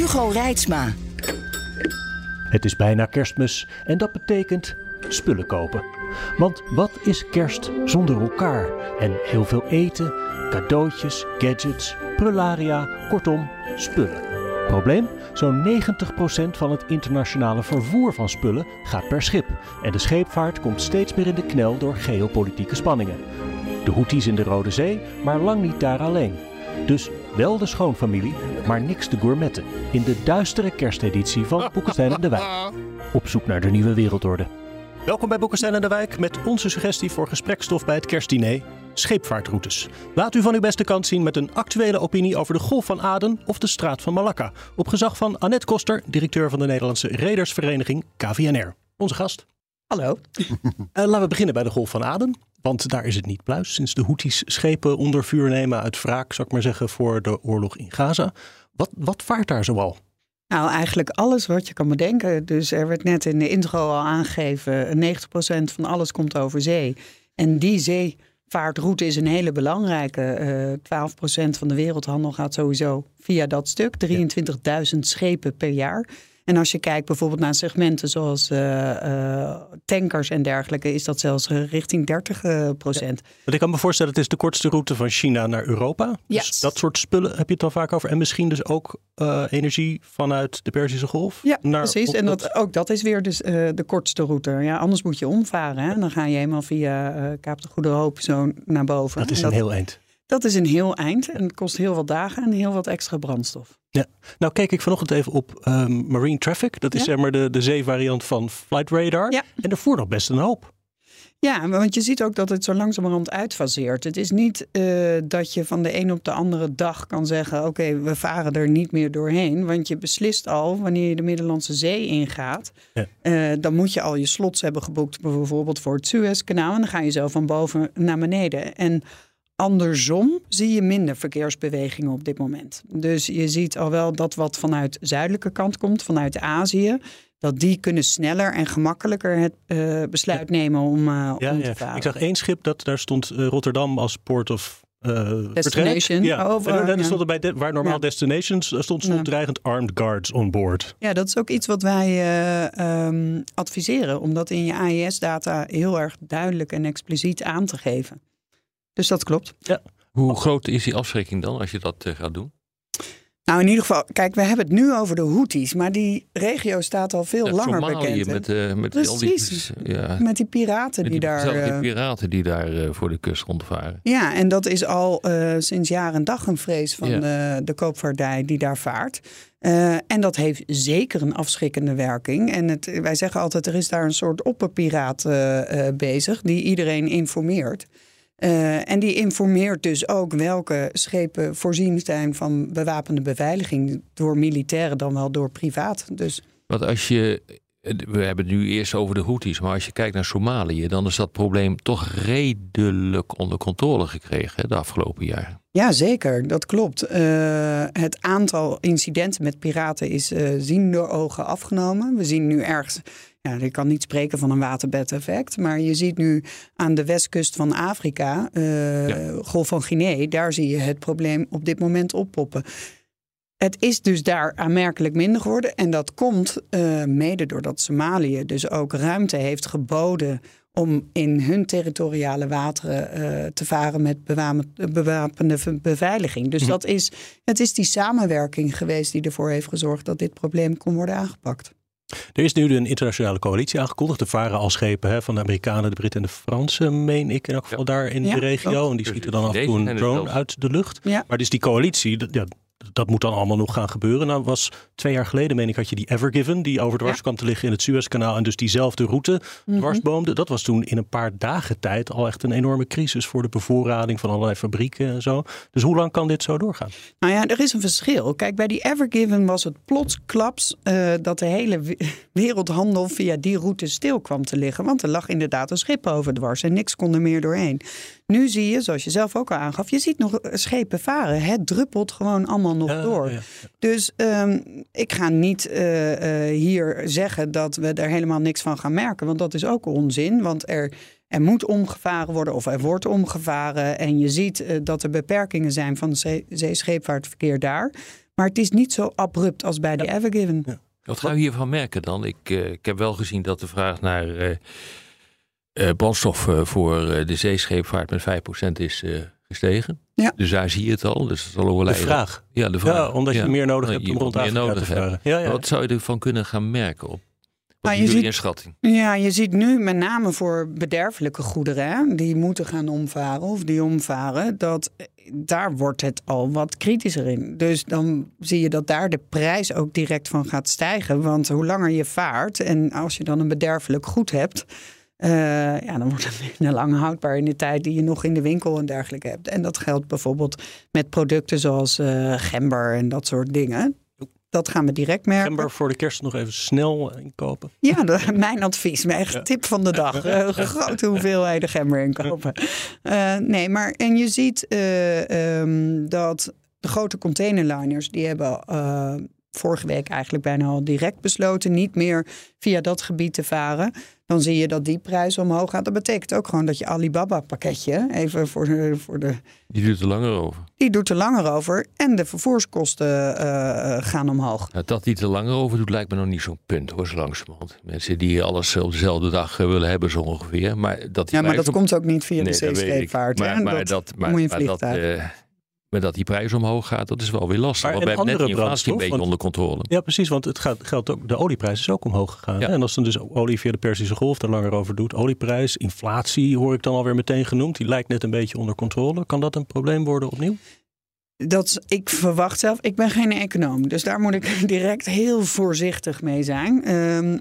Hugo Reitsma. Het is bijna kerstmis en dat betekent spullen kopen. Want wat is kerst zonder elkaar? En heel veel eten, cadeautjes, gadgets, prularia, kortom, spullen. Probleem? Zo'n 90% van het internationale vervoer van spullen gaat per schip. En de scheepvaart komt steeds meer in de knel door geopolitieke spanningen. De Houthis in de Rode Zee, maar lang niet daar alleen. Dus wel de schoonfamilie, maar niks de gourmetten. In de duistere kersteditie van Boekenstein en de Wijk. Op zoek naar de nieuwe wereldorde. Welkom bij Boekenstein en de Wijk met onze suggestie voor gesprekstof bij het kerstdiner. Scheepvaartroutes. Laat u van uw beste kant zien met een actuele opinie over de Golf van Aden of de Straat van Malakka. Op gezag van Annette Koster, directeur van de Nederlandse Redersvereniging KVNR. Onze gast. Hallo. Uh, laten we beginnen bij de Golf van Aden. Want daar is het niet pluis sinds de Houthis schepen onder vuur nemen uit wraak, zou ik maar zeggen, voor de oorlog in Gaza. Wat, wat vaart daar zoal? Nou, eigenlijk alles wat je kan bedenken. Dus er werd net in de intro al aangegeven, 90% van alles komt over zee. En die zeevaartroute is een hele belangrijke. Uh, 12% van de wereldhandel gaat sowieso via dat stuk. 23.000 schepen per jaar. En als je kijkt bijvoorbeeld naar segmenten zoals uh, uh, tankers en dergelijke, is dat zelfs richting 30 uh, procent. Ja, ik kan me voorstellen, het is de kortste route van China naar Europa. Yes. Dus dat soort spullen heb je het al vaak over. En misschien dus ook energie vanuit de Perzische Golf. Ja, naar, precies. En dat, ook dat is weer dus, de kortste route. Ja, anders moet je omvaren. Hè? Dan ga je helemaal via Kaap de Goede Hoop zo naar boven. Dat is een dat, heel eind. Dat is een heel eind en het kost heel wat dagen en heel wat extra brandstof. Ja, nou keek ik vanochtend even op um, Marine Traffic. Dat is ja? zeg maar de, de zeevariant van Flight Radar. Ja. En daarvoor nog best een hoop. Ja, want je ziet ook dat het zo langzamerhand uitfaseert. Het is niet uh, dat je van de een op de andere dag kan zeggen: oké, okay, we varen er niet meer doorheen. Want je beslist al wanneer je de Middellandse Zee ingaat. Ja. Uh, dan moet je al je slots hebben geboekt, bijvoorbeeld voor het Suezkanaal. En dan ga je zo van boven naar beneden. En Andersom zie je minder verkeersbewegingen op dit moment. Dus je ziet al wel dat wat vanuit de zuidelijke kant komt, vanuit Azië, dat die kunnen sneller en gemakkelijker het uh, besluit nemen om, uh, ja, om ja. te varen. Ik zag één schip, dat, daar stond uh, Rotterdam als port of Destination. Ja. Over, en dan ja. stond er bij de, waar normaal Ja. destinations stond, stond Ja. dreigend armed guards on board. Ja, dat is ook iets wat wij eh, ehm, adviseren, om dat in je AIS-data heel erg duidelijk en expliciet aan te geven. Dus dat klopt. Hoe groot is die afschrikking dan als je dat eh, gaat doen? Nou, in ieder geval, kijk, we hebben het nu over de Houthis, maar die regio staat al veel Ja, langer Somalië bekend. met, eh, met al die, Precies. ja, Met die piraten met die, die, daar. zelfs die eh, piraten die daar voor de kust rondvaren. Ja, en dat is al sinds jaar en dag een vrees van Ja. de, de koopvaardij die daar vaart. En dat heeft zeker een afschrikkende werking. En het, wij zeggen altijd, er is daar een soort opperpiraat bezig die iedereen informeert. Eh, en die informeert dus ook welke schepen voorzien zijn van bewapende beveiliging door militairen dan wel door privaat. Dus Want als je, we hebben het nu eerst over de Houthis, maar als je kijkt naar Somalië, dan is dat probleem toch redelijk onder controle gekregen hè, de afgelopen jaren. Ja, zeker, dat klopt. Eh, het aantal incidenten met piraten is eh zien door ogen afgenomen. We zien nu ergens, ja, ik kan niet spreken van een waterbedeffect, maar je ziet nu aan de westkust van Afrika, Ja. Golf van Guinea, daar zie je het probleem op dit moment oppoppen. Het is dus daar aanmerkelijk minder geworden. En dat komt eh, mede doordat Somalië dus ook ruimte heeft geboden om in hun territoriale wateren eh, te varen met bewapen- bewapende beveiliging. Dus dat is, het is die samenwerking geweest die ervoor heeft gezorgd dat dit probleem kon worden aangepakt. Er is nu een internationale coalitie aangekondigd. Er varen al schepen hè, van de Amerikanen, de Britten en de Fransen, meen ik in elk geval daar in Ja, de regio. klopt. En die schieten dan af en toe een drone uit de lucht. Ja. Maar dus die coalitie, dat- moet dan allemaal nog gaan gebeuren. Nou was twee jaar geleden, meen ik, had je die Evergiven, die overdwars Ja. kwam te liggen in het Suezkanaal en dus diezelfde route Mhm. dwarsboomde. Dat was toen in een paar dagen tijd al echt een enorme crisis voor de bevoorrading van allerlei fabrieken en zo. Dus hoe lang kan dit zo doorgaan? Nou ja, er is een verschil. Kijk, bij die Evergiven was het plotsklaps eh dat de hele we- wereldhandel via die route stil kwam te liggen. Want er lag inderdaad een schip overdwars en niks kon er meer doorheen. Nu zie je, zoals je zelf ook al aangaf, je ziet nog schepen varen. Het druppelt gewoon allemaal nog Ja, door. ja. Dus ehm, ik ga niet eh, eh, hier zeggen dat we er helemaal niks van gaan merken. Want dat is ook onzin. Want er, er moet omgevaren worden of er wordt omgevaren. En je ziet eh, dat er beperkingen zijn van het zee- zeescheepvaartverkeer daar. Maar het is niet zo abrupt als bij de Evergiven. Wat gaan we hiervan merken dan? Ik, ik heb wel gezien dat de vraag naar brandstof eh, voor eh, de zeescheepvaart met 5% is eh, gestegen. Ja. Dus daar zie je het al. Dus dat zal De vraag. Ja, de vraag. Ja, omdat je Ja. meer nodig hebt je om rond meer nodig te hebt. varen. Ja, ja. Wat zou je ervan kunnen gaan merken op? Wat Nou, je ziet- inschatting? Ja, je ziet nu met name voor bederfelijke goederen, hè, die moeten gaan omvaren of die omvaren, dat eh, daar wordt het al wat kritischer in. Dus dan zie je dat daar de prijs ook direct van gaat stijgen. Want hoe langer je vaart en als je dan een bederfelijk goed hebt, eh, ja, dan wordt het minder lang houdbaar in de tijd die je nog in de winkel en dergelijke hebt. En dat geldt bijvoorbeeld met producten zoals eh, gember en dat soort dingen. Dat gaan we direct merken. Gember voor de kerst nog even snel inkopen. Ja, dat, mijn advies. Mijn tip van de dag. Eh, grote hoeveelheden gember inkopen. Eh, nee, maar en je ziet eh, ehm, dat de grote containerliners... die hebben eh, vorige week eigenlijk bijna al direct besloten... niet meer via dat gebied te varen. Dan zie je dat die prijs omhoog gaat. Dat betekent ook gewoon dat je Alibaba-pakketje... even voor de, voor de Die duurt er langer over. die doet er langer over en de vervoerskosten eh, eh, gaan omhoog. Nou, dat die er langer over doet, lijkt me nog niet zo'n punt hoor, zo langzamerhand. Mensen die alles op dezelfde dag eh, willen hebben, zo ongeveer. Maar dat Ja, maar dat om- komt ook niet via Nee, de zeescheepvaart. Maar, maar, dat, maar, moet je maar dat. Maar dat die prijs omhoog gaat, dat is wel weer lastig. Maar Want we en hebben net die inflatie een beetje onder controle. Ja, precies, want het gaat, geldt ook, de olieprijs is ook omhoog gegaan. Ja. En als dan dus olie via de Persische Golf er langer over doet, olieprijs, inflatie hoor ik dan alweer meteen genoemd, die lijkt net een beetje onder controle. Kan dat een probleem worden opnieuw? Dat, ik verwacht zelf, ik ben geen econoom, dus daar moet ik direct heel voorzichtig mee zijn. Ehm,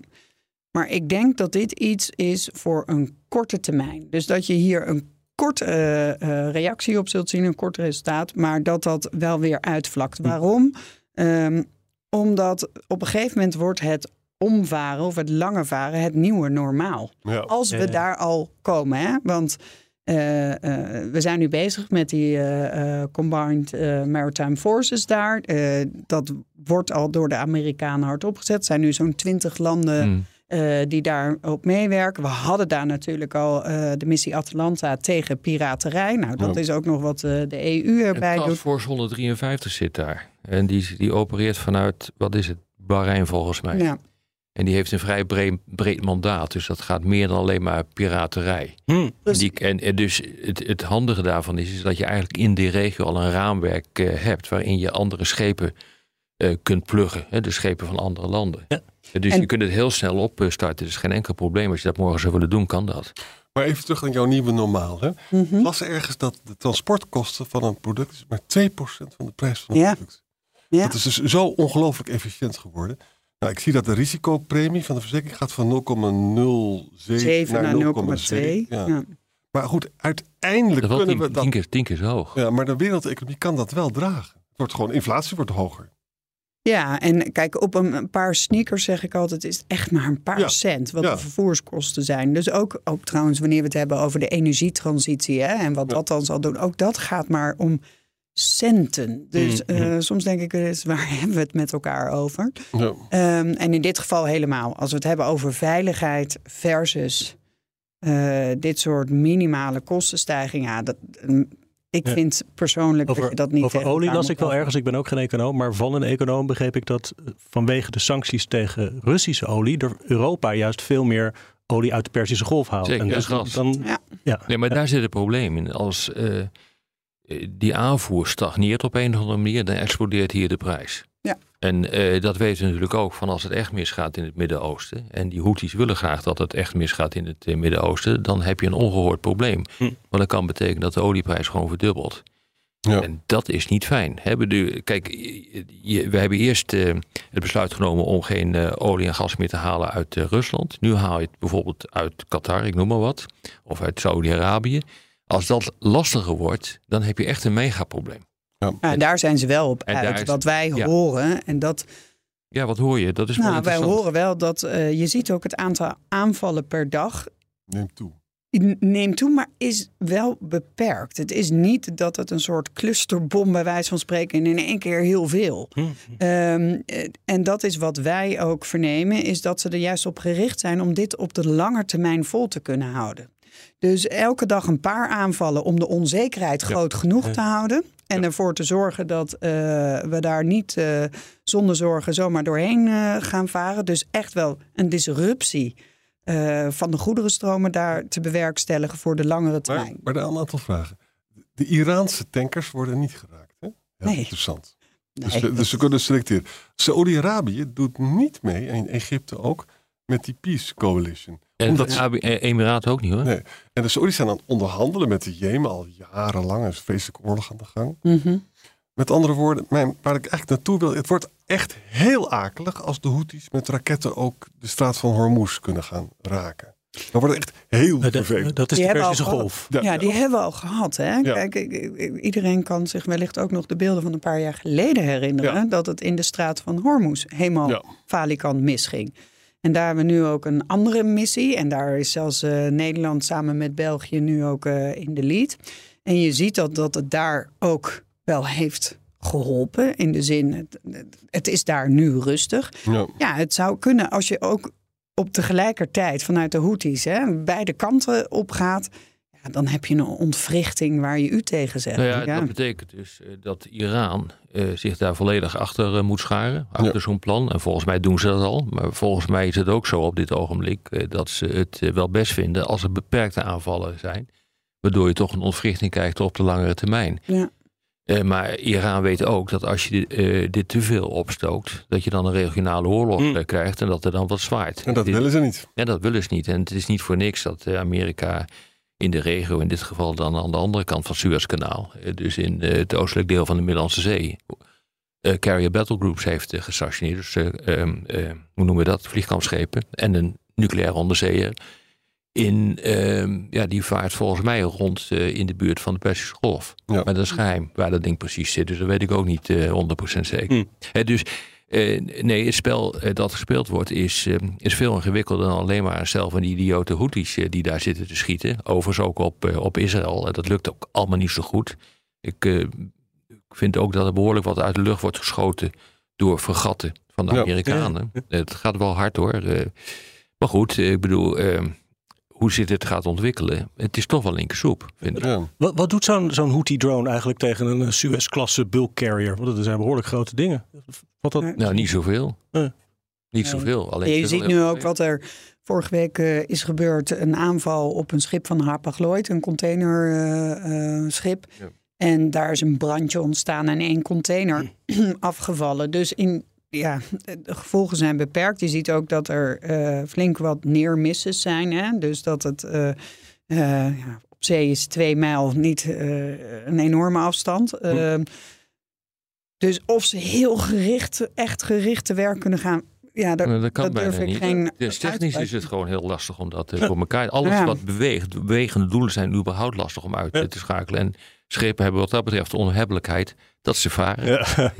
maar ik denk dat dit iets is voor een korte termijn. Dus dat je hier een korte eh, eh, reactie op zult zien, een kort resultaat, maar dat dat wel weer uitvlakt. Waarom? Ehm, omdat op een gegeven moment wordt het omvaren of het lange varen het nieuwe normaal. Ja. Als we daar al komen. Hè? Want eh, eh, we zijn nu bezig met die eh, eh, Combined Maritime Forces daar. Eh, dat wordt al door de Amerikanen hard opgezet. Er zijn nu zo'n twintig landen Hmm. Eh, die daarop meewerken. We hadden daar natuurlijk al eh, de missie Atalanta tegen piraterij. Nou, dat is ook nog wat eh, de EU erbij doet. Taskforce 153 zit daar. En die, die opereert vanuit, wat is het, Bahrein volgens mij. Ja. En die heeft een vrij breed, breed mandaat. Dus dat gaat meer dan alleen maar piraterij. Hm. En, Dus- die, en, en dus het, het handige daarvan is, is dat je eigenlijk in die regio al een raamwerk eh, hebt... waarin je andere schepen eh, kunt pluggen. Hè, de schepen van andere landen. Ja. Dus En- je kunt het heel snel opstarten. Het is geen enkel probleem. Als je dat morgen zou willen doen, kan dat. Maar even terug naar jouw nieuwe normaal. Hè? Las ergens dat de transportkosten van een product is maar 2% van de prijs van een Ja. product. Ja. Dat is dus zo ongelooflijk efficiënt geworden. Nou, ik zie dat de risicopremie van de verzekering gaat van 0,07 7 naar naar 0,2. 0,2. Ja. Ja. Maar goed, uiteindelijk kunnen tien, we dat... tien, keer, tien keer zo hoog. Ja, maar de wereldeconomie kan dat wel dragen. Het wordt gewoon, inflatie wordt hoger. Ja, en kijk, op een, paar sneakers zeg ik altijd, is het echt maar een paar Ja. cent wat Ja. de vervoerskosten zijn. Dus ook, ook trouwens, wanneer we het hebben over de energietransitie hè, en wat dat dan zal doen, ook dat gaat maar om centen. Dus Mhm. eh, soms denk ik, eens, waar hebben we het met elkaar over? Ja. Ehm, en in dit geval helemaal. Als we het hebben over veiligheid versus eh, dit soort minimale kostenstijging. Ja, dat, mm, ik Ja. vind persoonlijk dat je dat niet over olie las ik wel ergens, ik ben ook geen econoom, maar van een econoom begreep ik dat eh, vanwege de sancties tegen Russische olie, er Europa juist veel meer olie uit de Persische Golf haalt. Zeker, en dus gas. dan, Ja. ja. Nee, maar daar zit het probleem in. Als eh, eh, die aanvoer stagneert op een of andere manier, dan explodeert hier de prijs. Ja. En eh, dat weten we natuurlijk ook van als het echt misgaat in het Midden-Oosten. En die Houthis willen graag dat het echt misgaat in het eh, Midden-Oosten. Dan heb je een ongehoord probleem. Hm. Want dat kan betekenen dat de olieprijs gewoon verdubbelt. Ja. En dat is niet fijn. Hebben de, kijk, je, we hebben eerst eh, het besluit genomen om geen eh, olie en gas meer te halen uit eh, Rusland. Nu haal je het bijvoorbeeld uit Qatar, ik noem maar wat, of uit Saudi-Arabië. Als dat lastiger wordt, dan heb je echt een megaprobleem. Ja, en daar zijn ze wel op En uit. is- Wat wij ja. horen, en dat Ja, wat hoor je? Dat is Nou, wij horen wel dat eh, je ziet ook het aantal aanvallen per dag Neemt toe. neemt toe, maar is wel beperkt. Het is niet dat het een soort clusterbom bij wijze van spreken en in één keer heel veel. Hm. Ehm, eh, en dat is wat wij ook vernemen, is dat ze er juist op gericht zijn om dit op de lange termijn vol te kunnen houden. Dus elke dag een paar aanvallen om de onzekerheid groot genoeg te houden. En ervoor te zorgen dat eh, we daar niet eh, zonder zorgen zomaar doorheen eh, gaan varen. Dus echt wel een disruptie van de goederenstromen daar te bewerkstelligen voor de langere Maar, termijn. maar dan een aantal vragen. De Iraanse tankers worden niet geraakt. Hè? Heel Nee. interessant. Dus, dus ze kunnen selecteren. Saudi-Arabië doet niet mee, en Egypte ook, met die Peace Coalition. En Omdat de eh, Emiraten ook niet hoor. Nee. En de Saudis zijn aan het onderhandelen met de Jemen al jarenlang. Er is een vreselijke oorlog aan de gang. Mhm. Met andere woorden, mijn, waar ik eigenlijk naartoe wil, het wordt echt heel akelig als de Houthis met raketten ook de straat van Hormuz kunnen gaan raken. Dan wordt het echt heel dat- vervelend. Dat is Die de Persische golf. Ja, die hebben we al gehad. Hè? Ja. Kijk, iedereen kan zich wellicht ook nog de beelden van een paar jaar geleden herinneren. Ja. Dat het in de straat van Hormuz helemaal Ja. falikant misging. En daar hebben we nu ook een andere missie. En daar is zelfs eh, Nederland samen met België nu ook eh, in de lead. En je ziet dat, dat het daar ook wel heeft geholpen. In de zin, het, het is daar nu rustig. Ja. Ja, het zou kunnen als je ook op tegelijkertijd vanuit de Houthis hè, beide kanten opgaat. Ja, dan heb je een ontwrichting waar je u tegen zegt. Nou ja, Ja. dat betekent dus eh, dat Iran eh, zich daar volledig achter eh, moet scharen. Achter Ja. zo'n plan. En volgens mij doen ze dat al. Maar volgens mij is het ook zo op dit ogenblik dat ze het wel best vinden als er beperkte aanvallen zijn. Waardoor je toch een ontwrichting krijgt op de langere termijn. Ja. Eh, maar Iran weet ook dat als je dit, eh, dit te veel opstookt, dat je dan een regionale oorlog eh, krijgt en dat er dan wat zwaait. En dat Dit- willen ze niet. ja, dat willen ze niet. En het is niet voor niks dat eh, Amerika in de regio, in dit geval dan aan de andere kant van het Suezkanaal, eh, dus in eh, het oostelijk deel van de Middellandse Zee, eh, carrier battle groups heeft eh, gestationeerd. Dus, eh, ehm, eh, hoe noemen we dat? Vliegkampschepen en een nucleaire onderzeeër. In, ehm, ja, die vaart volgens mij rond in de buurt van de Persische Golf. Ja. Maar dat is geheim waar dat ding precies zit. Dus dat weet ik ook niet eh 100% zeker. Hè, dus eh, nee, het spel eh, dat gespeeld wordt is, eh, is veel ingewikkelder dan alleen maar een stel van die idiote Houthis die daar zitten te schieten. Overigens ook op, op Israël. Dat lukt ook allemaal niet zo goed. Ik, ik vind ook dat er behoorlijk wat uit de lucht wordt geschoten door fregatten van de Ja. Amerikanen. Het gaat wel hard hoor. Eh, maar goed, ik bedoel, eh, hoe zit het gaat ontwikkelen? Het is toch wel linkersoep, vind ik. Ja. Wat, wat doet zo'n zo'n Houthi-drone eigenlijk tegen een Suez-klasse bulk carrier? Want dat zijn behoorlijk grote dingen. Wat dat, Ja. Nou, niet zoveel. Nee. Niet zoveel. Alleen En je ziet nu ook wat er vorige week eh, is gebeurd. Een aanval op een schip van Hapag-Lloyd, een containerschip. Ja. En daar is een brandje ontstaan en één container afgevallen. Dus in, ja, de gevolgen zijn beperkt. Je ziet ook dat er eh, flink wat neermisses zijn. Hè? Dus dat het eh, eh, ja, op zee is twee mijl niet eh, een enorme afstand. Ehm, dus of ze heel gericht, echt gericht te werk kunnen gaan. Ja, daar, Nou, dat kan dat bijna durf ik niet. geen Dus technisch is het gewoon heel lastig om dat eh, voor elkaar. Alles Ja. wat beweegt, bewegende doelen zijn überhaupt lastig om uit Ja. te schakelen. En schepen hebben wat dat betreft de onhebbelijkheid dat ze varen. Ja.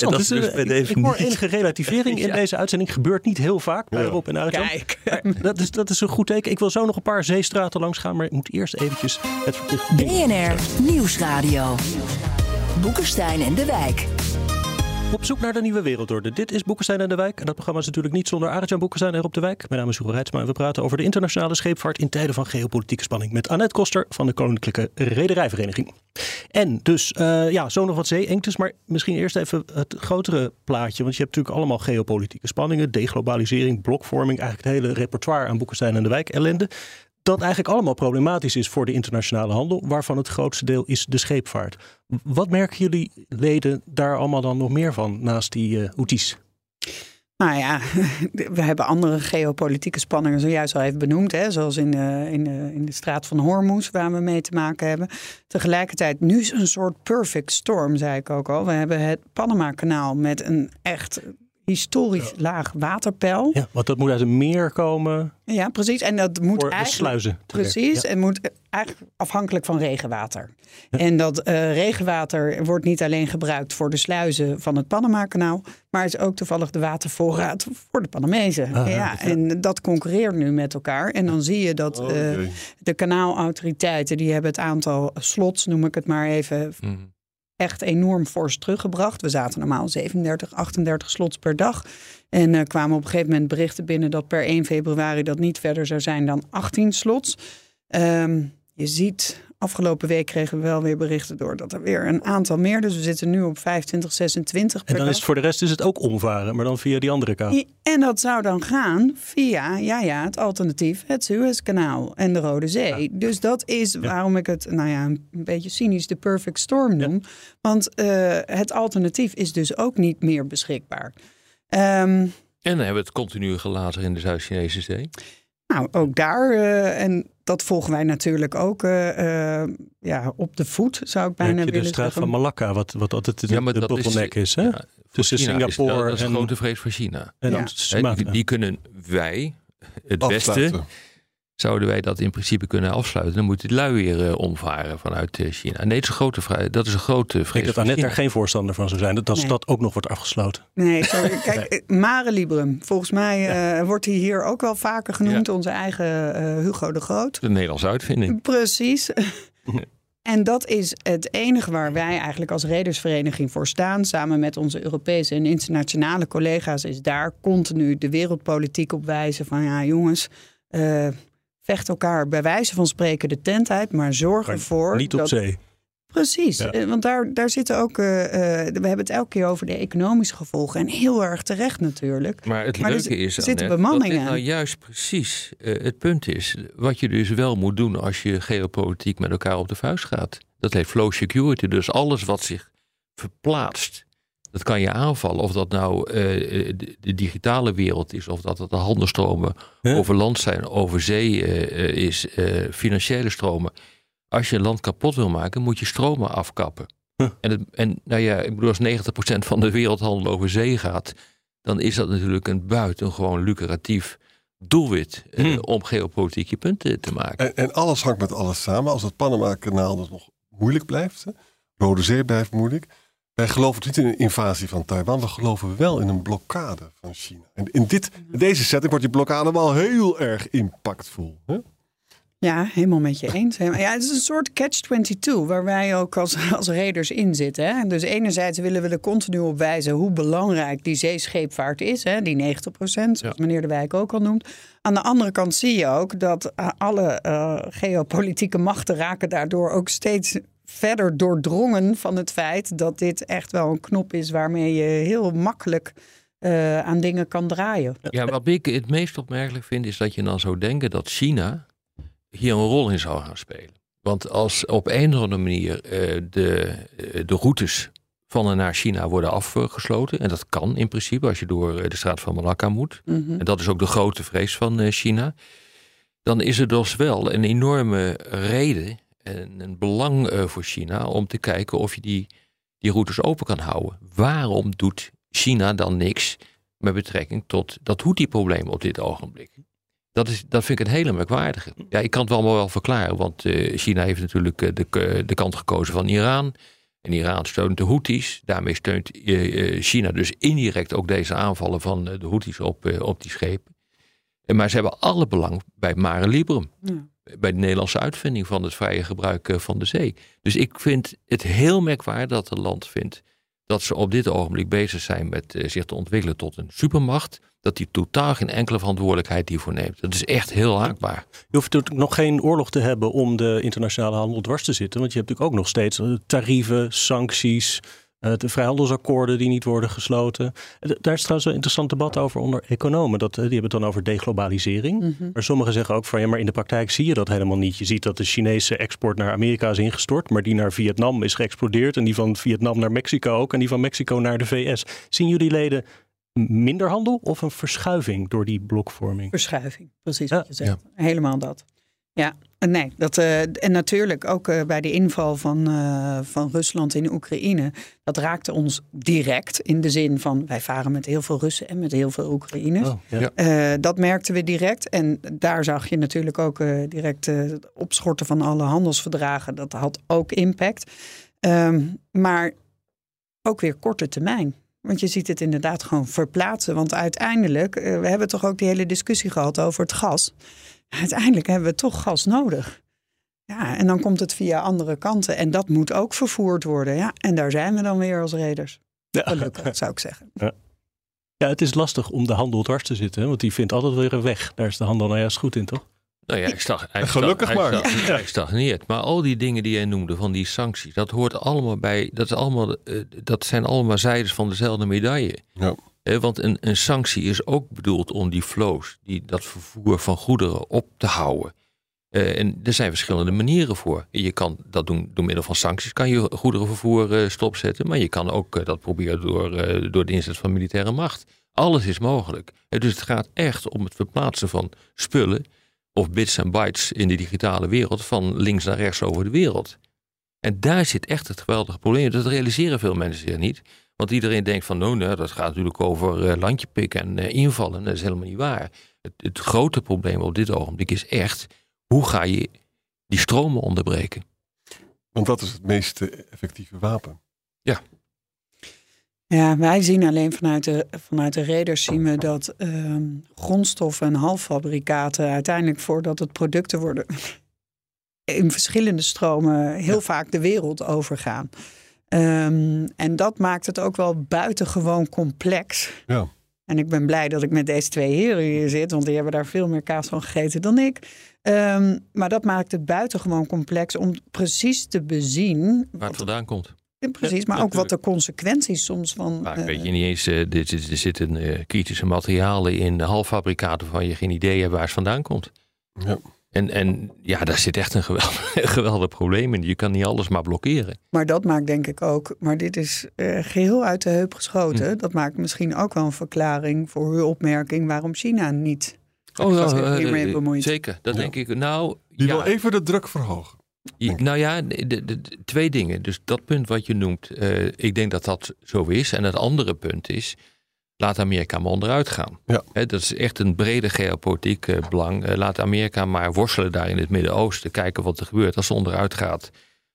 Dat is Dus, eh, ik- ik hoor enige relativering in Ja. deze uitzending. Gebeurt niet heel vaak bij Ja. Rob en Arjan. Kijk. Maar Dat is, dat is een goed teken. Ik wil zo nog een paar zeestraten langs gaan, maar ik moet eerst eventjes het. BNR Nieuwsradio. Boekenstein en de Wijk. Op zoek naar de nieuwe wereldorde. Dit is Boekenstein en de Wijk. En dat programma is natuurlijk niet zonder Arjan Boekenstein en Rob de Wijk. Mijn naam is Hugo Reitsma en we praten over de internationale scheepvaart in tijden van geopolitieke spanning. Met Annette Koster van de Koninklijke Rederijvereniging. En dus, eh, ja, zo nog wat zeeengtes. Maar misschien eerst even het grotere plaatje. Want je hebt natuurlijk allemaal geopolitieke spanningen. Deglobalisering, blokvorming. Eigenlijk het hele repertoire aan Boekenstein en de Wijk ellende. Dat eigenlijk allemaal problematisch is voor de internationale handel. Waarvan het grootste deel is de scheepvaart. Wat merken jullie leden daar allemaal dan nog meer van naast die Houthis? Nou ja, we hebben andere geopolitieke spanningen zojuist al even benoemd. Hè, zoals in, uh, in, uh, in de straat van Hormuz, waar we mee te maken hebben. Tegelijkertijd, nu is een soort perfect storm, zei ik ook al. We hebben het Panama-kanaal met een echt historisch laag waterpeil. Ja, want dat moet uit een meer komen. Ja, precies. En dat moet voor eigenlijk. sluizen. Precies. Ja. En moet eigenlijk afhankelijk van regenwater. Ja. En dat uh, regenwater wordt niet alleen gebruikt voor de sluizen van het Panama-kanaal, maar is ook toevallig de watervoorraad voor de Panamezen. Ah, ja, En dat concurreert nu met elkaar. En dan zie je dat uh, okay. de kanaalautoriteiten die hebben het aantal slots, noem ik het maar even. Mm echt enorm fors teruggebracht. We zaten normaal 37, 38 slots per dag. En uh, kwamen op een gegeven moment berichten binnen dat per 1 februari dat niet verder zou zijn dan 18 slots. Um, je ziet, afgelopen week kregen we wel weer berichten door dat er weer een aantal meer. Dus we zitten nu op 25, 26 per En dan dag. is voor de rest is het ook omvaren, maar dan via die andere kant. En dat zou dan gaan via, ja ja, het alternatief, het Suezkanaal en de Rode Zee. Ja. Dus dat is waarom ik het, nou ja, een beetje cynisch de perfect storm noem. Ja. Want uh, het alternatief is dus ook niet meer beschikbaar. Um, en dan hebben we het continu gelaten in de Zuid-Chinese Zee. Nou, ook daar. Uh, en dat volgen wij natuurlijk ook uh, uh, ja, op de voet, zou ik bijna Heb je willen de straat zeggen. van Malakka, wat, wat altijd de, ja, maar de dat bottleneck is, hè? Ja, Tussen China Singapore is, dat, dat is en... een grote vrees voor China. En Ja. ja. Hè, die, die kunnen wij, het Afsluiten. Westen, zouden wij dat in principe kunnen afsluiten. Dan moet die lui weer uh, omvaren vanuit uh, China. Nee, het is een grote vraag. Dat is een grote Ik vrees. denk dat Annette China. daar geen voorstander van zou zijn. Dat, dat Nee. dat ook nog wordt afgesloten. Nee, sorry. Kijk, eh, Mare Liberum. Volgens mij eh, wordt hij hier ook wel vaker genoemd. Onze eigen eh, Hugo de Groot. De Nederlandse uitvinding. Precies. En dat is het enige waar wij eigenlijk als redersvereniging voor staan. Samen met onze Europese en internationale collega's. Is daar continu de wereldpolitiek op wijzen van ja jongens. eh, vecht elkaar bij wijze van spreken de tent uit. Maar zorg Maar ervoor Niet op dat zee. Precies, Ja. eh, want daar, daar zitten ook, eh, eh, we hebben het elke keer over de economische gevolgen. En heel erg terecht natuurlijk. Maar het Maar er leuke is zit- zitten Annette, dat bemanningen dit nou aan. juist precies eh, het punt is. Wat je dus wel moet doen als je geopolitiek met elkaar op de vuist gaat. Dat heet flow security. Dus alles wat zich verplaatst, dat kan je aanvallen. Of dat nou eh, de, digitale wereld is, of dat het de handelstromen over land zijn, over zee eh, eh, is, financiële stromen. Als je een land kapot wil maken, moet je stromen afkappen. Huh. En, het, en nou ja, ik bedoel, als 90% van de wereldhandel over zee gaat, dan is dat natuurlijk een buitengewoon lucratief doelwit Hmm. om geopolitieke punten te maken. En, en alles hangt met alles samen. Als het Panama-kanaal dus nog moeilijk blijft, hè? Rode Zee blijft moeilijk. Wij geloven niet in een invasie van Taiwan. We geloven wel in een blokkade van China. En in, dit, in deze setting wordt die blokkade wel heel erg impactvol. Hè? Ja, helemaal met je eens. Ja, het is een soort catch-22 waar wij ook als, als reders in zitten. Hè? Dus enerzijds willen we er continu op wijzen hoe belangrijk die zeescheepvaart is. Hè? Die 90 procent, zoals meneer De Wijk ook al noemt. Aan de andere kant zie je ook dat eh, alle eh, geopolitieke machten raken daardoor ook steeds verder doordrongen van het feit dat dit echt wel een knop is waarmee je heel makkelijk eh, aan dingen kan draaien. Ja, wat ik het meest opmerkelijk vind, is dat je dan zou denken dat China hier een rol in zou gaan spelen. Want als op een of andere manier eh, de, eh, de routes van en naar China worden afgesloten, en dat kan in principe als je door de straat van Malakka moet, Mhm. en dat is ook de grote vrees van eh, China, dan is er dus wel een enorme reden en een belang eh, voor China om te kijken of je die, die routes open kan houden. Waarom doet China dan niks met betrekking tot dat Houthi-probleem op dit ogenblik? Dat, is, dat vind ik een hele merkwaardige. Ja, ik kan het allemaal wel verklaren, want eh, China heeft natuurlijk eh, de, de kant gekozen van Iran. En Iran steunt de Houthis. Daarmee steunt China dus indirect ook deze aanvallen van de Houthis op, op die schepen. En Maar ze hebben alle belang bij Mare Liberum. Ja. Bij de Nederlandse uitvinding van het vrije gebruik eh, van de zee. Dus ik vind het heel merkwaardig dat een land vindt dat ze op dit ogenblik bezig zijn met eh, zich te ontwikkelen tot een supermacht. Dat die totaal geen enkele verantwoordelijkheid hiervoor neemt. Dat is echt heel haakbaar. Je hoeft natuurlijk nog geen oorlog te hebben om de internationale handel dwars te zitten. Want je hebt natuurlijk ook nog steeds eh, tarieven, sancties, de vrijhandelsakkoorden die niet worden gesloten. Eh, Daar is trouwens een interessant debat over onder economen. Dat, eh, die hebben het dan over deglobalisering. Mhm. Maar sommigen zeggen ook van ja, maar in de praktijk zie je dat helemaal niet. Je ziet dat de Chinese export naar Amerika is ingestort, maar die naar Vietnam is geëxplodeerd. En die van Vietnam naar Mexico ook. En die van Mexico naar de VS. Zien jullie leden minder handel of een verschuiving door die blokvorming? Verschuiving, precies Ja. wat je zegt. Helemaal dat. Ja, nee. Dat, eh, en natuurlijk ook eh, bij de inval van, eh, van Rusland in Oekraïne. Dat raakte ons direct in de zin van wij varen met heel veel Russen en met heel veel Oekraïners. Oh, ja. Eh, dat merkten we direct. En daar zag je natuurlijk ook eh, direct eh, het opschorten van alle handelsverdragen. Dat had ook impact. Ehm, maar ook weer korte termijn. Want je ziet het inderdaad gewoon verplaatsen. Want uiteindelijk, eh, we hebben toch ook die hele discussie gehad over het gas. Uiteindelijk hebben we toch gas nodig. Ja, en dan komt het via andere kanten. En dat moet ook vervoerd worden. Ja, en daar zijn we dan weer als reders. Ja. Gelukkig, zou ik zeggen. Ja, het is lastig om de handel dwars te zitten, want die vindt altijd weer een weg. Daar is de handel nou juist goed in, toch? Nou ja, ik stag, hij Gelukkig stag- maar. Hij, stag- hij stagneert. Maar al die dingen die jij noemde, van die sancties, dat hoort allemaal bij. Dat, is allemaal, eh, dat zijn allemaal zijdes van dezelfde medaille. Ja. Want een, een sanctie is ook bedoeld om die flows, die, dat vervoer van goederen op te houden. Eh, en er zijn verschillende manieren voor. Je kan dat doen door middel van sancties, kan je goederenvervoer eh, stopzetten. Maar je kan ook eh, dat proberen door, door de inzet van militaire macht. Alles is mogelijk. Dus het gaat echt om het verplaatsen van spullen of bits en bytes in de digitale wereld van links naar rechts over de wereld. En daar zit echt het geweldige probleem. Dat realiseren veel mensen zich niet. Want iedereen denkt van, nou, nou dat gaat natuurlijk over eh, landje pikken en eh, invallen. Dat is helemaal niet waar. Het, het grote probleem op dit ogenblik is echt, hoe ga je die stromen onderbreken? Want dat is het meest eh, effectieve wapen. Ja, wij zien alleen vanuit de, vanuit de reders zien we dat ehm, grondstoffen en halffabrikaten uiteindelijk voordat het producten worden in verschillende stromen heel vaak de wereld overgaan. Ehm, en dat maakt het ook wel buitengewoon complex. Ja. En ik ben blij dat ik met deze twee heren hier zit, want die hebben daar veel meer kaas van gegeten dan ik. Ehm, maar dat maakt het buitengewoon complex om precies te bezien. Waar het vandaan komt. Precies, maar ook wat de consequenties soms van. Vaak eh, weet je niet eens, eh, er, zit- er zitten eh, kritische materialen in halffabrikaten waarvan je geen idee hebt waar het vandaan komt. Ja. En, en ja, daar zit echt een geweldig, geweldig probleem in. Je kan niet alles maar blokkeren. Maar dat maakt denk ik ook, maar dit is eh, geheel uit de heup geschoten. Dat maakt misschien ook wel een verklaring voor uw opmerking waarom China niet Oh, zich eh, hiermee eh, bemoeit. Zeker, dat Ja. denk ik. Nou, Die ja, wil even de druk verhogen. je- nou ja, de, de- de- twee dingen. Dus dat punt wat je noemt, eh, ik denk dat dat zo is. En het andere punt is, laat Amerika maar onderuit gaan. Ja. Hè, dat is echt een brede geopolitiek eh, belang. Eh, laat Amerika maar worstelen daar in het Midden-Oosten. Kijken wat er gebeurt. Als ze onderuit gaat,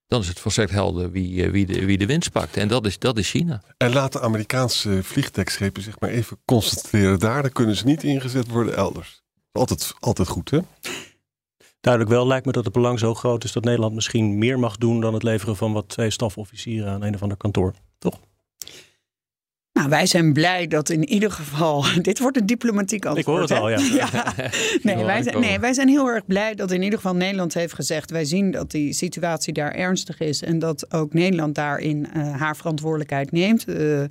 dan is het volstrekt helder wie, eh, wie, de, wie de winst pakt. En dat is, dat is China. En laat de Amerikaanse vliegtuigschepen zich maar even concentreren daar. Dan kunnen ze niet ingezet worden elders. Altijd, altijd goed, hè? Duidelijk wel lijkt me dat het belang zo groot is dat Nederland misschien meer mag doen dan het leveren van wat twee stafofficieren aan een of ander kantoor. Toch? Nou, wij zijn blij dat in ieder geval. Dit wordt een diplomatiek antwoord. hoor het hè? al, ja. Nee, wij zijn, nee, wij zijn heel erg blij dat in ieder geval Nederland heeft gezegd. Wij zien dat die situatie daar ernstig is. En dat ook Nederland daarin eh, haar verantwoordelijkheid neemt. Eh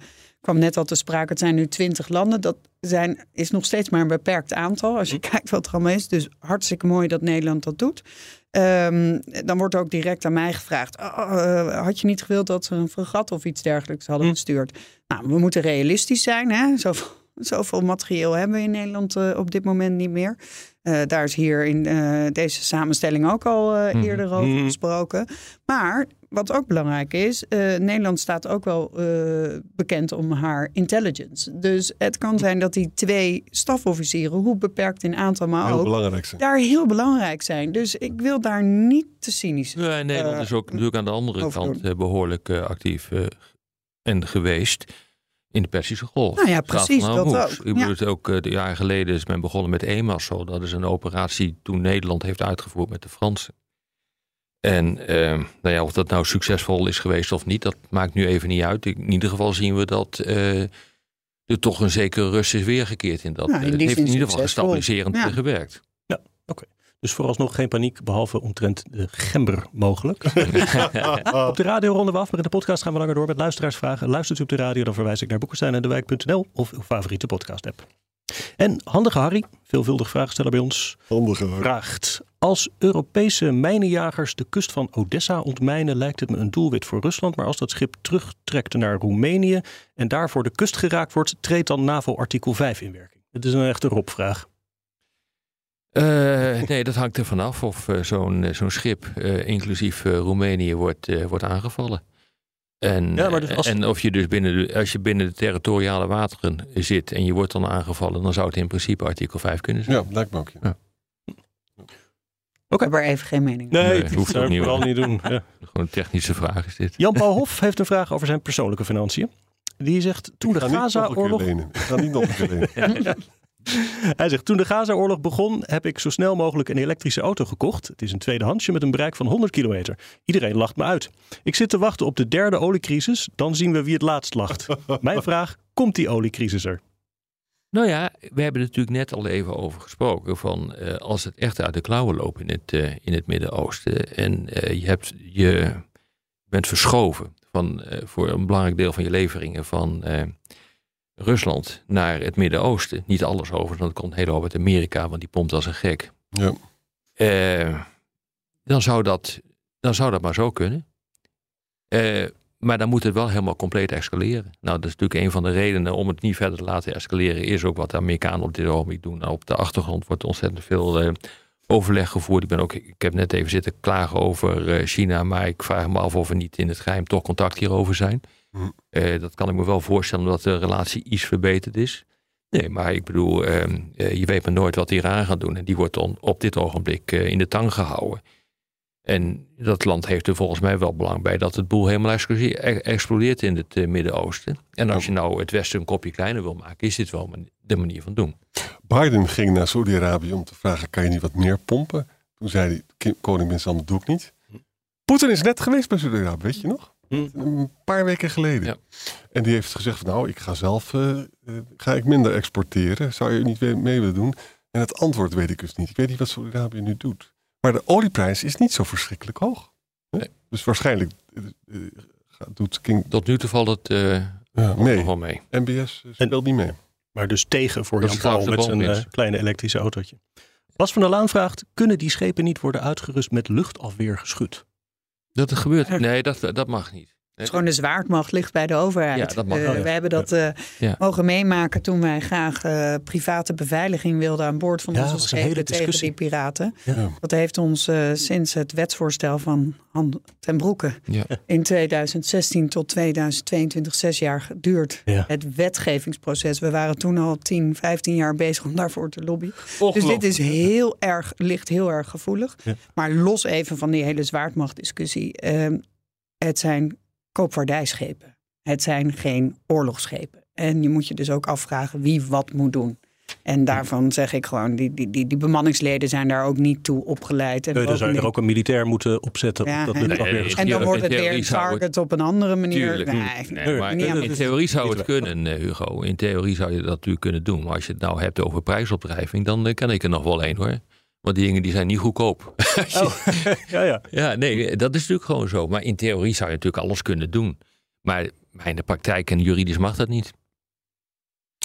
kwam net al te sprake. Het zijn nu twintig landen. Dat zijn, is nog steeds maar een beperkt aantal. Als je kijkt wat er allemaal is. Dus hartstikke mooi dat Nederland dat doet. Ehm, dan wordt ook direct aan mij gevraagd: "Oh, eh, had je niet gewild dat ze een fregat of iets dergelijks hadden Hm. gestuurd? Nou, we moeten realistisch zijn. Hè? Zoveel, zoveel materieel hebben we in Nederland eh, op dit moment niet meer. Eh, daar is hier in eh, deze samenstelling ook al eh, Mhm. eerder over Mhm. gesproken. Maar wat ook belangrijk is, eh, Nederland staat ook wel eh, bekend om haar intelligence. Dus het kan zijn dat die twee stafofficieren, hoe beperkt in aantal, maar Heel ook belangrijk daar heel belangrijk zijn. Dus ik wil daar niet te cynisch. Ja, Nederland is ook natuurlijk aan de andere overdoen. kant eh, behoorlijk eh, actief en geweest in de Persische Golf. Nou ja, precies, dat ook. Ik bedoel, Ja. het ook eh, de jaren geleden is men begonnen met EMASO. Dat is een operatie toen Nederland heeft uitgevoerd met de Fransen. En eh, nou ja, of dat nou succesvol is geweest of niet, dat maakt nu even niet uit. In ieder geval zien we dat eh, er toch een zekere rust is weergekeerd in dat. Nou, in het die heeft in ieder geval succesvol. stabiliserend Ja. eh, gewerkt. Dus vooralsnog geen paniek, behalve omtrent de gember mogelijk. op de radio ronden we af, maar in de podcast gaan we langer door met luisteraarsvragen. Luistert u op de radio, dan verwijs ik naar boekenstein en dewijk.nl of uw favoriete podcast app. En Handige Harry, veelvuldig vraagsteller bij ons, Handige vraagt... Als Europese mijnenjagers de kust van Odessa ontmijnen... lijkt het me een doelwit voor Rusland. Maar als dat schip terugtrekt naar Roemenië... en daarvoor de kust geraakt wordt... treedt dan NAVO-artikel 5 in werking? Het is een echte Rob-vraag. Eh, nee, dat hangt er vanaf of eh, zo'n eh, zo'n schip, eh, inclusief Roemenië, wordt, eh, wordt aangevallen. En, Ja, maar dus als- en of je dus binnen de, als je binnen de territoriale wateren zit en je wordt dan aangevallen, dan zou het in principe artikel 5 kunnen zijn. Ja, lijkt me ook. Ja. Ik heb er even geen mening Nee, Nee, hoeft dat ook zou ik niet, vooral niet doen. Ja. Gewoon een technische vraag is dit. Jan-Paul Hof heeft een vraag over zijn persoonlijke financiën. Die zegt, toen de Ik ga niet nog een keer Gaza-oorlog... lenen. Ik ga niet nog een keer lenen. Hij zegt, toen de Gaza-oorlog begon, heb ik zo snel mogelijk een elektrische auto gekocht. Het is een tweedehandsje met een bereik van 100 kilometer. Iedereen lacht me uit. Ik zit te wachten op de derde oliecrisis, dan zien we wie het laatst lacht. Mijn vraag, komt die oliecrisis er? Nou ja, we hebben er natuurlijk net al even over gesproken. Van eh, als het echt uit de klauwen loopt in het, eh, in het Midden-Oosten. En eh, je, hebt, je bent verschoven van, eh, voor een belangrijk deel van je leveringen van Rusland naar het Midden-Oosten. Niet alles over, want het komt heel hoop uit Amerika, want die pompt als een gek. Ja. Eh, dan, zou dat, dan zou dat maar zo kunnen. Eh, maar dan moet het wel helemaal compleet escaleren. Nou, dat is natuurlijk een van de redenen om het niet verder te laten escaleren. Is ook wat de Amerikanen op dit ogenblik doen. Nou, op de achtergrond wordt ontzettend veel eh, overleg gevoerd. Ik, ben ook, ik heb net even zitten klagen over China. Maar ik vraag me af of er niet in het geheim toch contact hierover zijn. Eh, dat kan ik me wel voorstellen omdat de relatie iets verbeterd is. Nee, maar ik bedoel, ehm, eh, je weet maar nooit wat Iran gaat doen. En die wordt dan op dit ogenblik eh, in de tang gehouden. En dat land heeft er volgens mij wel belang bij dat het boel helemaal e- explodeert in het Midden-Oosten. En als je nou het Westen een kopje kleiner wil maken, is dit wel de manier van doen. Biden ging naar Saudi-Arabië om te vragen: kan je niet wat meer pompen? Toen zei hij: "Ki- Koning bin Salman, dat doe ik niet. Poetin is net geweest bij Saudi-Arabië, weet je nog? Hm. Een paar weken geleden. Ja. En die heeft gezegd: van, Nou, ik ga zelf eh, eh, ga ik minder exporteren. Zou je niet mee willen doen? En het antwoord weet ik dus niet. Ik weet niet wat Saudi-Arabië nu doet. Maar de olieprijs is niet zo verschrikkelijk hoog. Nee. Dus waarschijnlijk eh, gaat- doet King Tot nu toe valt het eh, ja, nog mee. wel mee. MBS speelt niet mee. Maar dus tegen voor Dat Jan Paul met zijn kleine elektrische autootje. Bas van der Laan vraagt, kunnen die schepen niet worden uitgerust met luchtafweergeschut? Dat het gebeurt. Nee, dat, dat mag niet. Het is gewoon de zwaardmacht ligt bij de overheid. Ja, dat mag Eh, ja. We hebben dat eh, Ja. mogen meemaken toen wij graag eh, private beveiliging wilden aan boord van Ja, onze schepen tegen die piraten. Ja. Dat heeft ons eh, sinds het wetsvoorstel van Han ten Broeke Ja. in 2016 tot 2022 zes jaar geduurd. Ja. Het wetgevingsproces. We waren toen al 10, 15 jaar bezig om daarvoor te lobbyen. Dus dit is heel erg, ligt heel erg gevoelig. Ja. Maar los even van die hele zwaardmachtdiscussie. ehm, het zijn koopvaardijschepen. Het zijn geen oorlogsschepen. En je moet je dus ook afvragen wie wat moet doen. En daarvan zeg ik gewoon, die, die, die, die bemanningsleden zijn daar ook niet toe opgeleid. En Nee, dan zou je er ook een militair moeten opzetten. Ja, dat en- dan wordt het weer een target op een andere manier. Tuurlijk. Nee, Nee, maar in theorie zou het kunnen, eh, Hugo. In theorie zou je dat natuurlijk kunnen doen. Maar als je het nou hebt over prijsopdrijving, dan eh, ken ik er nog wel één hoor. Want die dingen die zijn niet goedkoop. Oh, ja, ja. Ja, nee, dat is natuurlijk gewoon zo. Maar in theorie zou je natuurlijk alles kunnen doen. Maar, maar in de praktijk en juridisch mag dat niet.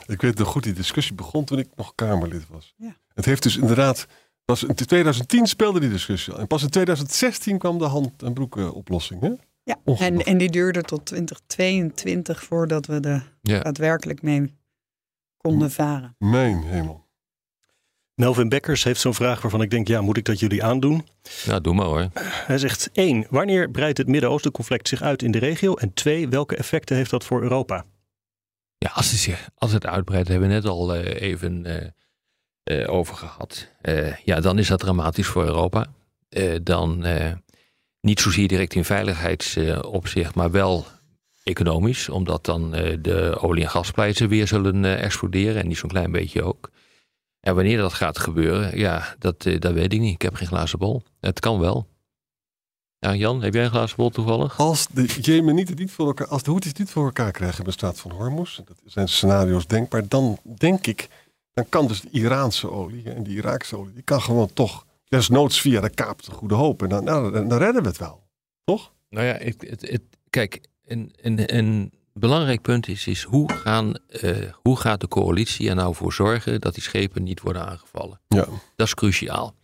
Ik weet nog goed, die discussie begon toen ik nog Kamerlid was. Ja. Het heeft dus inderdaad, was in 2010 speelde die discussie al. En pas in 2016 kwam de hand- en broeken oplossing. Hè? Ja, en, en die duurde tot 2022 voordat we er Ja. daadwerkelijk mee konden varen. Mijn hemel. Melvin Bekkers heeft zo'n vraag waarvan ik denk, ja, moet ik dat jullie aandoen? Nou, doe maar hoor. Hij zegt, één, wanneer breidt het Midden-Oosten-conflict zich uit in de regio? En twee, welke effecten heeft dat voor Europa? Ja, als het, zich- als het uitbreidt, hebben we net al eh, even eh, eh, over gehad. Eh, ja, dan is dat dramatisch voor Europa. Dan niet zozeer direct in veiligheidsopzicht, maar wel economisch. Omdat dan de olie- en gasprijzen weer zullen exploderen. En niet zo'n klein beetje ook. En wanneer dat gaat gebeuren, ja, dat, eh, dat weet ik niet. Ik heb geen glazen bol. Het kan wel. Ja, Jan, heb jij een glazen bol toevallig? Als de Jemenieten niet voor elkaar, als de Houthis niet voor elkaar krijgen in de straat van Hormuz, dat zijn scenario's denkbaar, dan denk ik, dan kan dus de Iraanse olie en die Iraakse olie, die kan gewoon toch, desnoods via de Kaap de Goede Hoop, en dan, nou, dan, dan redden we het wel. Toch? Nou ja, ik, het, het, kijk, een, een belangrijk punt is, is hoe, gaan, eh, hoe gaat de coalitie er nou voor zorgen dat die schepen niet worden aangevallen? Ja. Dat is cruciaal.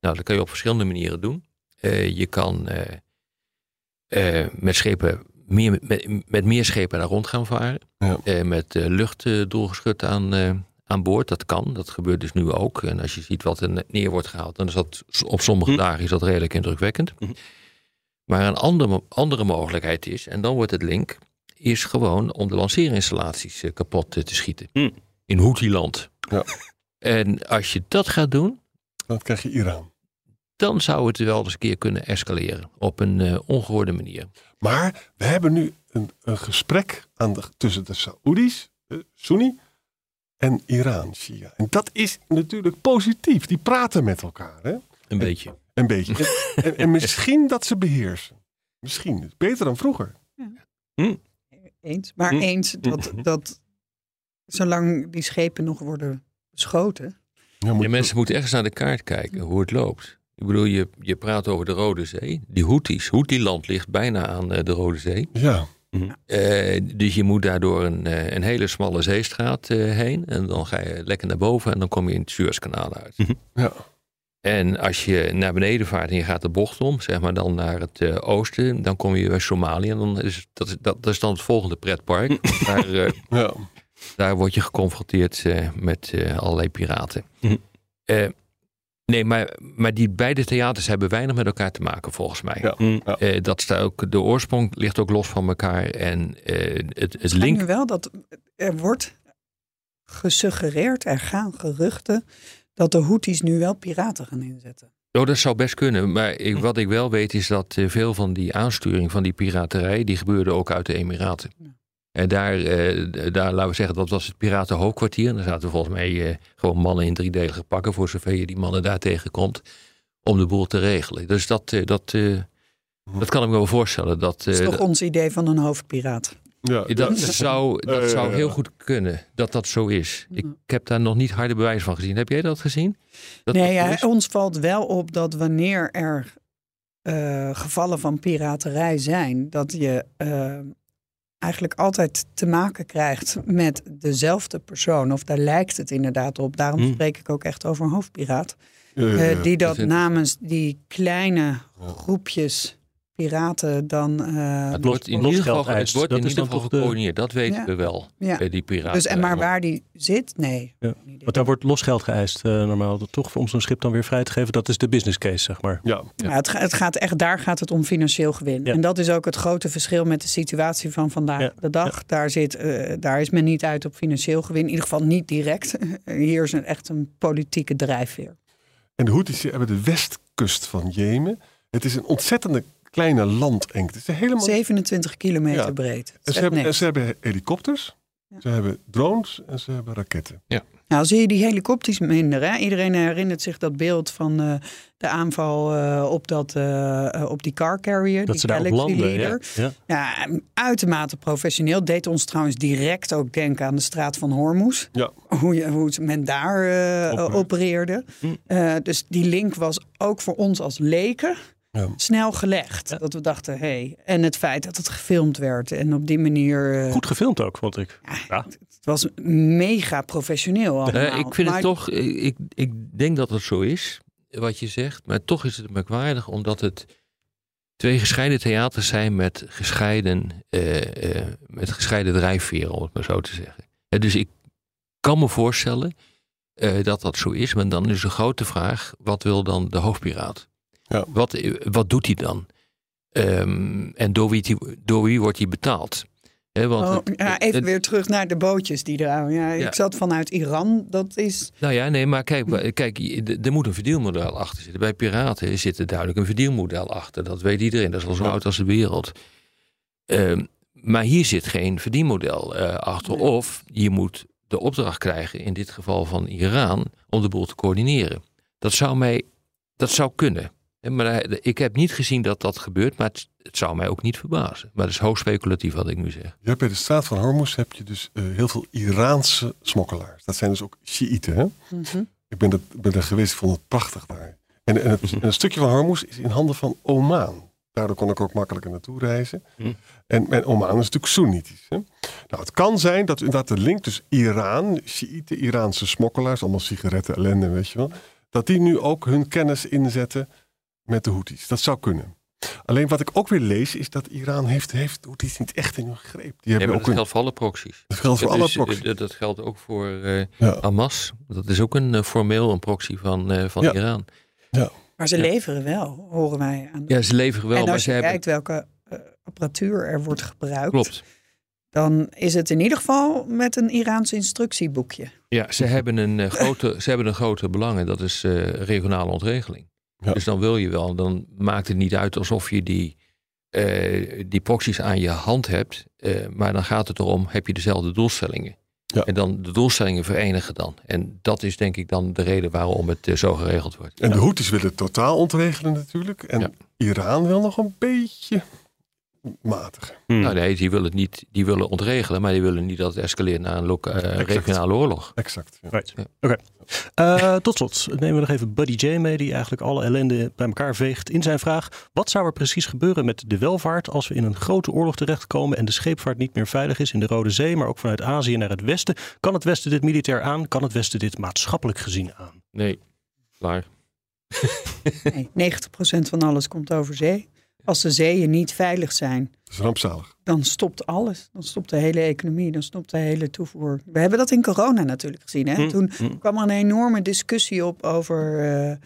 Nou, dat kan je op verschillende manieren doen. Eh, je kan eh, met schepen meer, met, met meer schepen daar rond gaan varen. Ja. Met luchtdoelgeschut aan, aan boord. Dat kan. Dat gebeurt dus nu ook. En als je ziet wat er neer wordt gehaald, dan is dat op sommige Hm. dagen is dat redelijk indrukwekkend. Hm. Maar een andere, andere mogelijkheid is, en dan wordt het link, is gewoon om de lanceerinstallaties eh, kapot eh, te schieten. Hm. In Houthi-land. Ja. En als je dat gaat doen, Dan krijg je Iran. dan zou het wel eens een keer kunnen escaleren. Op een eh, ongehoorde manier. Maar we hebben nu een, een gesprek aan de, tussen de Saoedi's, eh, Sunni, en Iran, Shia. En dat is natuurlijk positief. Die praten met elkaar, hè? Een beetje. Een beetje. en, en, en misschien dat ze beheersen. Misschien. Beter dan vroeger. Eens. Maar Hm. eens dat, dat zolang die schepen nog worden beschoten. Ja, moet- Ja, mensen moeten ergens naar de kaart kijken hoe het loopt. Ik bedoel, je, je praat over de Rode Zee. Die Houthis, Houthi-land ligt bijna aan eh, de Rode Zee. Ja, Eh, dus je moet daardoor een, eh, een hele smalle zeestraat eh, heen. En dan ga je lekker naar boven en dan kom je in het Suezkanaal uit. ja. En als je naar beneden vaart en je gaat de bocht om, zeg maar dan naar het eh, oosten, dan kom je bij Somalië. En dan is dat, is- dat, dat is dan het volgende pretpark. daar, eh, ja. daar word je geconfronteerd eh, met eh, allerlei piraten. Eh, nee, maar, maar die beide theaters hebben weinig met elkaar te maken, volgens mij. Ja. Hm. Eh, dat staat ook, de oorsprong ligt ook los van elkaar. En eh, het, het link. wel dat er wordt gesuggereerd, er gaan geruchten dat de Houthis nu wel piraten gaan inzetten. Oh, dat zou best kunnen. Maar ik, wat ik wel weet is dat eh, veel van die aansturing van die piraterij, die gebeurde ook uit de Emiraten. Ja. En daar, eh, daar, laten we zeggen, dat was het piratenhoofdkwartier. En daar zaten volgens mij eh, gewoon mannen in driedelige pakken, voor zover je die mannen daar tegenkomt, om de boel te regelen. Dus dat, eh, dat, dat kan ik me wel voorstellen. Dat, Dat is toch ons idee van een hoofdpiraat. Ja. dat zou, dat Ja, zou ja, heel ja. goed kunnen, dat dat zo is. Ik Ja. heb daar nog niet harde bewijs van gezien. Heb jij dat gezien? Dat nee, dat ja, ons valt wel op dat wanneer er eh, gevallen van piraterij zijn, dat je eh, eigenlijk altijd te maken krijgt met dezelfde persoon. Of daar lijkt het inderdaad op. Daarom Hmm. spreek ik ook echt over een hoofdpiraat. Ja, ja, Eh, die dat namens die kleine groepjes piraten dan. eh, Het wordt in ieder geval, het wordt Dat in is ieder geval gecoördineerd. Dat weten Ja. we wel. ja. eh, die piraten. Dus en maar waar die zit, nee. Ja. Want daar wordt losgeld geëist eh, normaal. Toch om zo'n schip dan weer vrij te geven. Dat is de business case, zeg maar. Ja, Ja. Ja, het, het gaat echt, daar gaat het om financieel gewin. Ja. En dat is ook het grote verschil met de situatie van vandaag Ja. de dag. Daar, zit, eh, daar is men niet uit op financieel gewin. In ieder geval niet direct. Hier is een, echt een politieke drijfveer. En de Houthis hebben de westkust van Jemen. Het is een ontzettende kleine landengte. Het is helemaal... 27 kilometer Ja. breed. En ze, hebben, en ze hebben helikopters, Ja. ze hebben drones en ze hebben raketten. Nou, zie je die helikopters minder. Hè? Iedereen herinnert zich dat beeld van eh, de aanval eh, op, dat, eh, op die car carrier. Dat die ze daar op Galaxy landen. Ja. Leader. Ja. Ja, uitermate professioneel. Deed ons trouwens direct ook denken aan de straat van Hormuz. Ja. Hoe, je, hoe men daar eh, opereerde. Hm. Eh, dus die link was ook voor ons als leken Ja. snel gelegd. Ja. Dat we dachten, hé. Hey. En het feit dat het gefilmd werd. En op die manier... eh, Goed gefilmd ook, vond ik. Ja. Het was mega professioneel allemaal. Eh, ik vind Maar- het toch, eh, ik, ik denk dat het zo is, wat je zegt. Maar toch is het merkwaardig, omdat het twee gescheiden theaters zijn met gescheiden, eh, eh, met gescheiden drijfveren, om het maar zo te zeggen. Dus ik kan me voorstellen eh, dat dat zo is. Maar dan is de grote vraag, wat wil dan de hoofdpiraat? Ja. Wat, wat doet hij dan? Ehm, en door wie, die- door wie wordt hij betaald? Want Oh, het- ja, even het- weer terug naar de bootjes die er. Ja, Ja. Ik zat vanuit Iran. Dat is. Nou ja, nee, maar kijk, kijk er moet een verdienmodel achter zitten. Bij piraten zit er duidelijk een verdienmodel achter. Dat weet iedereen. Dat is al zo Ja. oud als de wereld. Ehm, maar hier zit geen verdienmodel eh, achter. Nee. Of je moet de opdracht krijgen, in dit geval van Iran, om de boel te coördineren. Dat zou mij, dat zou kunnen. Maar eh, ik heb niet gezien dat dat gebeurt, maar het, het zou mij ook niet verbazen. Maar dat is hoog speculatief wat ik nu zeg. Je hebt bij de straat van Hormuz heb je dus eh, heel veel Iraanse smokkelaars. Dat zijn dus ook Shiiten. Hè? Mhm. Ik ben, er, ben er geweest, ik vond het prachtig daar. En, en, het, en een stukje van Hormuz is in handen van Oman. Daardoor kon ik ook makkelijker naartoe reizen. Hm. En, en Oman is natuurlijk Soenitisch. Hè? Nou, het kan zijn dat inderdaad de link tussen Iran, Shiite Iraanse smokkelaars, allemaal sigaretten, ellende, weet je wel, dat die nu ook hun kennis inzetten met de Houthis. Dat zou kunnen. Alleen wat ik ook weer lees, is dat Iran heeft, heeft de Houthis niet echt in hun greep. Die Ja, hebben maar ook dat een, geldt voor alle proxies. dat geldt voor alle proxies. Dat, dat geldt ook voor eh, Ja. Hamas. Dat is ook een eh, formeel een proxy van, eh, van Ja. Iran. Maar ze Ja. leveren wel, horen wij aan. Ja, ze leveren wel, en maar als ze je hebben... kijkt welke apparatuur er wordt gebruikt, Klopt. dan is het in ieder geval met een Iraans instructieboekje. Ja, ze hebben een, grote, ze hebben een grote belang en dat is eh, regionale ontregeling. Ja. Dus dan wil je wel, dan maakt het niet uit alsof je die, eh, die proxies aan je hand hebt. eh, maar dan gaat het erom, heb je dezelfde doelstellingen? Ja. En dan de doelstellingen verenigen dan. En dat is denk ik dan de reden waarom het eh, zo geregeld wordt. En de Houthis willen het totaal ontregelen natuurlijk. En. Iran wil nog een beetje matig. Hmm. Nou nee, die willen het niet, die willen ontregelen, maar die willen niet dat het escaleert naar een loka- eh, regionale oorlog. Exact. Ja. Right. Ja. Oké. Eh, tot slot nemen we nog even Buddy J mee, die eigenlijk alle ellende bij elkaar veegt in zijn vraag. Wat zou er precies gebeuren met de welvaart als we in een grote oorlog terechtkomen en de scheepvaart niet meer veilig is in de Rode Zee, maar ook vanuit Azië naar het Westen? Kan het Westen dit militair aan? Kan het Westen dit maatschappelijk gezien aan? Nee, klaar. Nee, 90% van alles komt over zee. Als de zeeën niet veilig zijn, Dat is rampzalig. dan stopt alles. Dan stopt de hele economie, dan stopt de hele toevoer. We hebben dat in corona natuurlijk gezien. Hè? Hm, Toen hm. kwam er een enorme discussie op over, eh,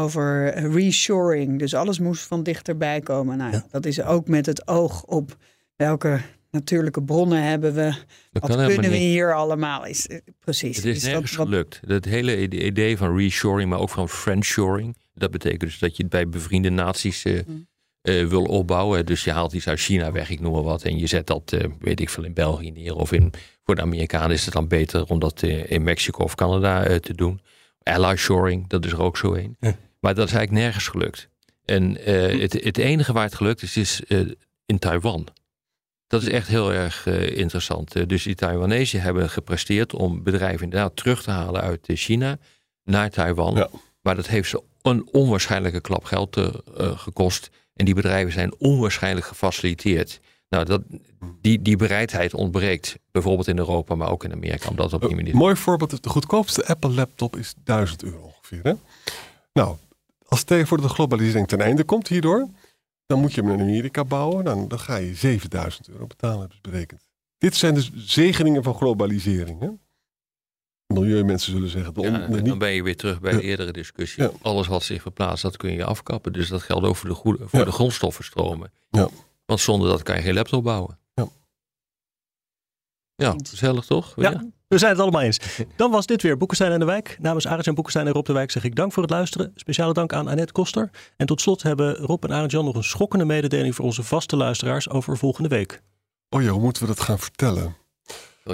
over reshoring. Dus alles moest van dichterbij komen. Nou, ja. Dat is ook met het oog op welke natuurlijke bronnen hebben we. Dat Wat kunnen we hier allemaal? Is, eh, precies. Het is Dus dat- nergens gelukt. Dat hele ide- idee van reshoring, maar ook van friendshoring. Dat betekent dus dat je het bij bevriende naties eh, Mm. Eh, wil opbouwen. Dus je haalt iets uit China weg, ik noem maar wat. En je zet dat, eh, weet ik veel, in België neer. Of in, voor de Amerikanen is het dan beter om dat eh, in Mexico of Canada te doen. Ally shoring, dat is er ook zo een. Ja. Maar dat is eigenlijk nergens gelukt. En het, het enige waar het gelukt is, is in Taiwan. Dat is echt heel erg interessant. Dus die Taiwanese hebben gepresteerd om bedrijven inderdaad terug te halen uit China naar Taiwan. Ja. Maar dat heeft ze een onwaarschijnlijke klap geld gekost. En die bedrijven zijn onwaarschijnlijk gefaciliteerd. Nou, dat, die, die bereidheid ontbreekt. Bijvoorbeeld in Europa, maar ook in Amerika. Om dat op die Een manier mooi voorbeeld. De goedkoopste Apple laptop is 1000 euro ongeveer. Hè? Nou, als tegen de globalisering ten einde komt hierdoor. Dan moet je hem in Amerika bouwen. Dan, dan ga je 7000 euro betalen, hebben ze berekend. Dit zijn dus zegeningen van globalisering. Hè? Milieumensen zullen zeggen. Ja, niet- dan ben je weer terug bij de eerdere discussie. Ja. Alles wat zich verplaatst, dat kun je afkappen. Dus dat geldt ook voor de, goede, voor Ja. de grondstoffenstromen. Ja. Want zonder dat kan je geen laptop bouwen. Ja. Ja, gezellig toch? Ja. We zijn het allemaal eens. Dan was dit weer Boekenstein en de Wijk. Namens Arend en Boekenstein en Rob de Wijk zeg ik dank voor het luisteren. Speciale dank aan Annette Koster. En tot slot hebben Rob en Arend Jan nog een schokkende mededeling voor onze vaste luisteraars over volgende week. Oh ja, hoe moeten we dat gaan vertellen?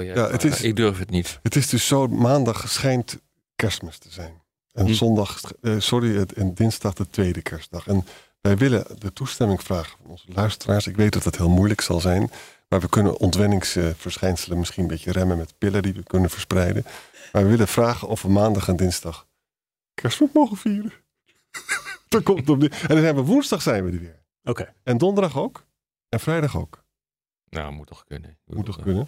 Ja, het is- Ik durf het niet. Het is dus zo, maandag schijnt kerstmis te zijn. En Hm. zondag, eh, sorry, het- en dinsdag de tweede kerstdag. En wij willen de toestemming vragen van onze luisteraars. Ik weet dat het heel moeilijk zal zijn. Maar we kunnen ontwenningsverschijnselen misschien een beetje remmen met pillen die we kunnen verspreiden. Maar we willen vragen of we maandag en dinsdag kerstmis mogen vieren. dat komt op de, en dan zijn we woensdag zijn we er weer. Oké. En donderdag ook. En vrijdag ook. Nou, moet toch kunnen. Moet toch kunnen.